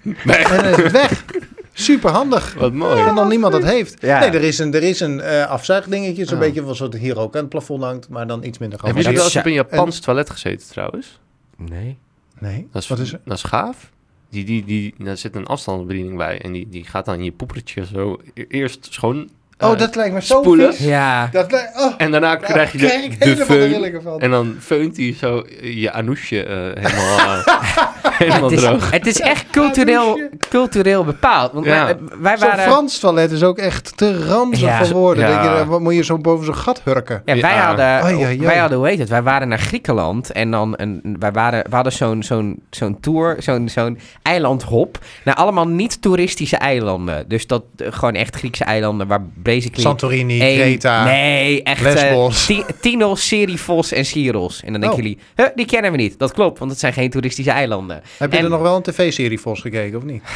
Nee. En dan is het weg. Super handig. Wat mooi. En dan niemand dat heeft. Ja. Nee, er is een, er is een eh, afzuigdingetje. Zo'n Oh. beetje zoals wat hier ook aan het plafond hangt. Maar dan iets minder groot. Hebben jullie wel dat eens op een Japans toilet gezeten trouwens? Nee. Nee, Dat is, wat is er? dat is gaaf. Die, die, die, daar zit een afstandsbediening bij. En die, die gaat dan je poepertje zo e- eerst schoon Oh, eh, dat lijkt me zo spoelen. vies. Ja. Dat lijkt... Oh, En daarna daar krijg je de, de. En dan feunt hij zo je anoesje eh, helemaal, eh, *laughs* helemaal Het is, droog. het is echt cultureel, cultureel bepaald. Want Ja. wij, wij Zo'n waren... Frans toilet is ook echt te ranzig Ja. voor woorden. Ja. Dat je, wat moet je zo boven zo'n gat hurken? Ja, wij Ja. hadden, wij hadden, hoe heet het? Wij waren naar Griekenland en dan een, wij waren, we hadden zo'n zo'n zo'n tour, zo'n zo'n eilandhop naar allemaal niet-toeristische eilanden. Dus dat eh, gewoon echt Griekse eilanden waar basically Santorini, één- Kreta. nee, echt Lesbos. eh, Ti- Tinos, Serifos en Syros. En dan denken Oh. jullie, huh, die kennen we niet. Dat klopt, want het zijn geen toeristische eilanden. Heb je En- er nog wel een tv-serie Vos gekeken of niet? *sighs*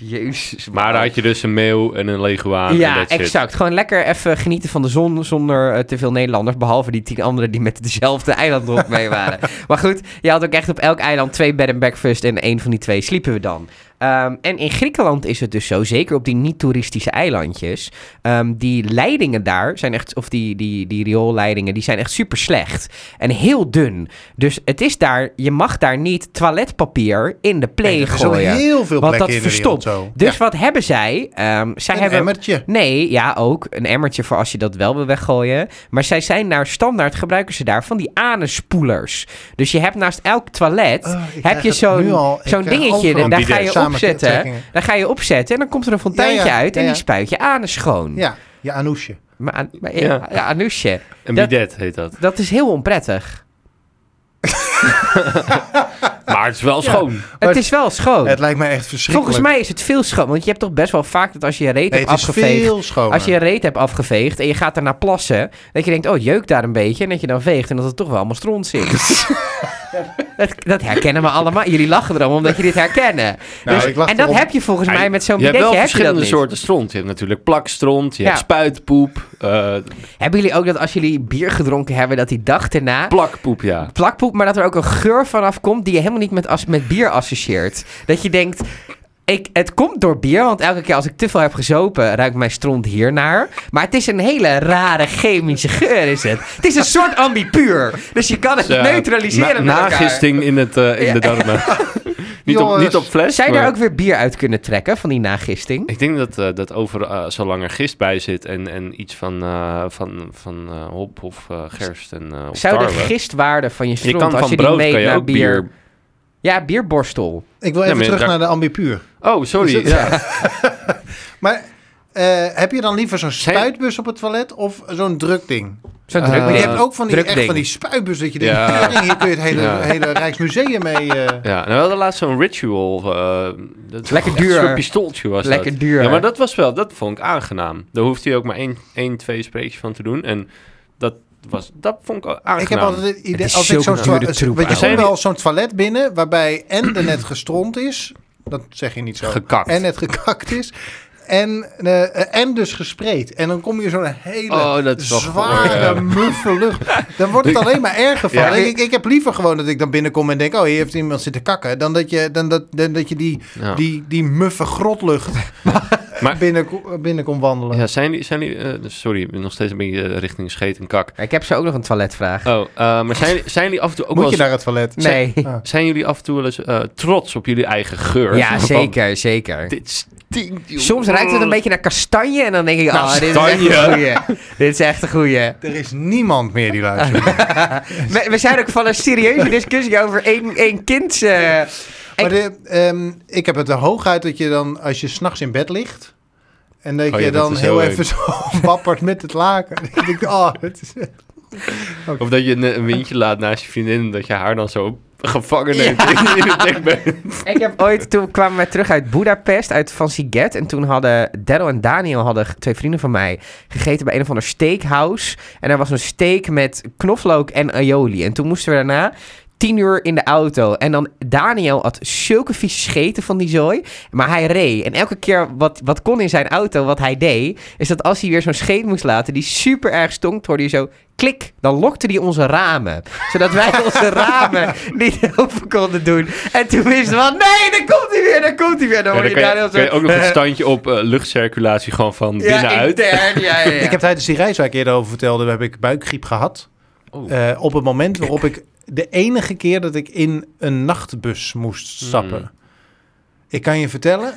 Jezus. Maar daar had je dus een meeuw en een leguaan en Ja, exact. Gewoon lekker even genieten van de zon zonder eh, te veel Nederlanders. Behalve die tien anderen die met dezelfde *laughs* eilandrop mee waren. maar goed, je had ook echt op elk eiland twee bed and breakfast. En één van die twee sliepen we dan. Ehm, en in Griekenland is het dus zo, zeker op die niet-toeristische eilandjes. ehm, die leidingen daar zijn echt, of die, die, die rioolleidingen, die zijn echt super slecht. En heel dun. Dus het is daar, je mag daar niet toiletpapier in de play Nee, er gooien. heel veel Want plekken dat in wereld verstopt. zo. Dus Ja, wat hebben zij? Ehm, zij een hebben emmertje. Nee, ja, ook. Een emmertje voor als je dat wel wil weggooien. Maar zij zijn daar standaard, gebruiken ze daar van die anenspoelers. Dus je hebt naast elk toilet, Oh, heb je zo'n zo'n dingetje, daar ga je bidet. Opzetten. Daar ga je opzetten en dan komt er een fonteintje Ja, ja, uit en ja, die spuit je anus schoon. Ja, je anoesje. Maar, an- maar ja, Ja. ja, anusje. Een Dat- bidet heet dat. Dat is heel onprettig. *laughs* Maar het is wel schoon. Het is wel schoon. Het lijkt mij echt verschrikkelijk. Volgens mij is het veel schoon. Want je hebt toch best wel vaak dat als je je reet nee, hebt het is afgeveegd... Als je je reet hebt afgeveegd en je gaat daarna plassen, dat je denkt, oh, jeuk daar een beetje. En dat je dan veegt en dat het toch wel allemaal stront zit. *laughs* dat, dat herkennen we allemaal. Jullie lachen erom omdat je dit herkennen. Nou, Dus- en dat erom. heb je volgens mij met zo'n je hebt wel verschillende soorten stront. Je hebt natuurlijk plakstront, je Ja. hebt spuitpoep, eh, Hebben jullie ook dat als jullie bier gedronken hebben, dat die dag erna... plakpoep, ja. plakpoep, maar dat er ook een geur vanaf komt die je helemaal niet met, as met bier associeert. Dat je denkt, ik, het komt door bier, want elke keer als ik te veel heb gezopen, ruikt mijn stront hier naar. Maar het is een hele rare chemische geur, is het. Het is een soort ambipuur. Dus je kan het neutraliseren na- met. Nagisting in, het, eh, in Ja. de darmen. *laughs* niet, op, niet op fles, Zou je daar ook weer bier uit kunnen trekken van die nagisting? Ik denk dat, eh, dat over, eh, zolang er gist bij zit en, en iets van, van, van hop of gerst en Zou de tarwe. gistwaarde van je stront, als van je die brood je naar bier... Ja, bierborstel. Ik wil even terug daar- naar de ambipuur. Oh, sorry. Het- Ja. *laughs* Maar eh, heb je dan liever zo'n spuitbus op het toilet of zo'n drukding? Zo'n druk. Want je hebt ook van die, drukding. echt van die spuitbus dat je denkt, Ja. "Tering, hier kun je het hele, Ja. hele Rijksmuseum mee... eh, Ja, nou, we hadden laatst zo'n ritual. eh, dat Lekker duur. Een soort pistooltje was Lekker dat. duur. Ja, maar dat was wel, dat vond ik aangenaam. Daar hoefde je ook maar één, één twee spreekjes van te doen. En dat, was, dat vond ik aangenaam. Ik heb altijd het idee, als ik zo'n toilet... Weet je, komt wel zo'n toilet binnen waarbij en er net gestrond is... Dat zeg je niet zo. Gekakt. En het gekakt is. En, eh, en dus gespreid. En dan kom je zo'n hele Oh, dat zware, muffe lucht. Dan wordt het alleen maar erger van. Ja. Ik, ik heb liever gewoon dat ik dan binnenkom en denk... oh, hier heeft iemand zitten kakken. Dan dat je, dan dat, dan dat je die, Ja. die, die muffe grotlucht *laughs* Maar- binnen, binnen wandelen. Ja, zijn die, zijn die eh, sorry, ik ben nog steeds een beetje eh, richting scheet en kak. Ik heb zo ook nog een toiletvraag. Oh, eh, maar zijn, zijn jullie af en toe ook Moet wel je eens, naar het toilet? nee. Ah. zijn jullie af en toe wel eens eh, trots op jullie eigen geur? Ja, Van, zeker, zeker. Dit stinkt, joh. Soms ruikt het een beetje naar kastanje en dan denk ik, Nou, oh, dit is echt een kastanje. goeie. dit is echt een goeie. Er is niemand meer die luistert. *laughs* We, we zijn ook van een serieuze discussie over één, één kind. Maar de, ehm, ik heb het er hooguit dat je dan, als je s'nachts in bed ligt... En dat Oh je ja, dan heel heel even zo *laughs* wappert met het laken. *laughs* Dan denk ik, oh, het is... *laughs* Of dat je een, een windje laat naast je vriendin en dat je haar dan zo gevangen neemt in, in het dekbed. Ik heb ooit, toen kwamen wij terug uit Budapest, uit Van Siget. En toen hadden Daryl en Daniel, hadden twee vrienden van mij, gegeten bij een of ander steakhouse. En er was een steak met knoflook en aioli. En toen moesten we daarna tien uur in de auto. En dan Daniel had zulke vieze scheten van die zooi. Maar hij reed. En elke keer wat, wat kon in zijn auto, wat hij deed, is dat als hij weer zo'n scheet moest laten, die super erg stonk, hoorde je zo klik. Dan lokte hij onze ramen. Zodat wij *laughs* onze ramen niet open konden doen. En toen wisten we van, nee, daar komt hij weer, daar komt hij weer. Dan Ja, hoor dan je kan je, Daniel kan je zo... ook nog een *laughs* standje op eh, luchtcirculatie gewoon van ja, binnenuit. intern, ja, ja, ja. Ik heb tijdens die reis waar ik eerder over vertelde, heb ik buikgriep gehad. Oh. Eh, op het moment waarop ik de enige keer dat ik in een nachtbus moest stappen. Mm. Ik kan je vertellen,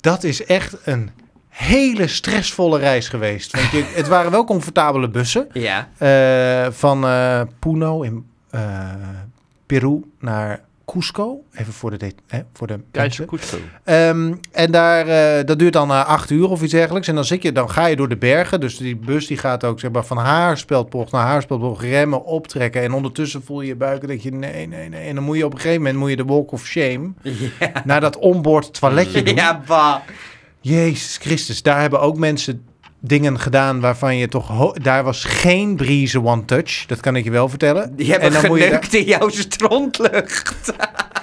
dat is echt een hele stressvolle reis geweest. Want je, het waren wel comfortabele bussen. Ja. eh, van eh, Puno in Peru naar Cusco. Even voor de, hè, voor de Keizer mensen. Cusco. Ehm, en daar, eh, dat duurt dan eh, acht uur of iets dergelijks. En dan, zit je, dan ga je door de bergen. Dus die bus die gaat ook zeg maar, van haarspeldbocht naar haarspeldbocht remmen, optrekken. En ondertussen voel je je buik en denk je nee, nee, nee. En dan moet je op een gegeven moment moet je de walk of shame *laughs* naar dat onboard toiletje *laughs* doen. Ja, bah. Jezus Christus, daar hebben ook mensen dingen gedaan waarvan je toch... daar was geen breeze one touch, dat kan ik je wel vertellen. Die hebben en dan moet je geneukt in jouw strontlucht. *laughs*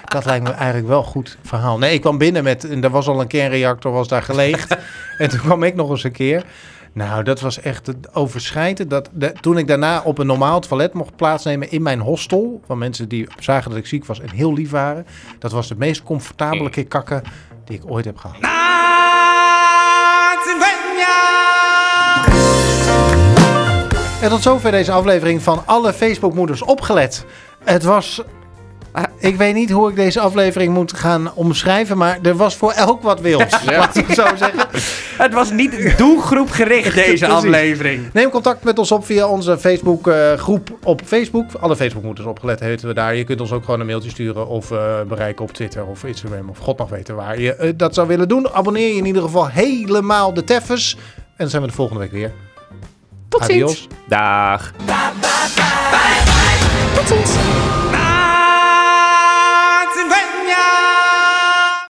Dat lijkt me eigenlijk wel een goed verhaal. Nee, ik kwam binnen met... En er was al een kernreactor, was daar geleegd. *laughs* en toen kwam ik nog eens een keer. Nou, dat was echt het overschrijden. Dat, de- toen ik daarna op een normaal toilet mocht plaatsnemen in mijn hostel... van mensen die zagen dat ik ziek was en heel lief waren... dat was de meest comfortabele keer kakken die ik ooit heb gehad. En tot zover deze aflevering van alle Facebookmoeders opgelet. Het was... Ik weet niet hoe ik deze aflevering moet gaan omschrijven, maar er was voor elk wat wils. Laten we zo zeggen. Het was niet doelgroep gericht, *laughs* deze Precies. aflevering. Neem contact met ons op via onze Facebook eh, groep op Facebook. Alle Facebookmoeders opgelet heten we daar. Je kunt ons ook gewoon een mailtje sturen of eh, bereiken op Twitter of Instagram of god mag weten waar je eh, dat zou willen doen. Abonneer je in ieder geval helemaal de teffers. En dan zijn we de volgende week weer. Tot ziens. Adios. Daag. Tot ziens.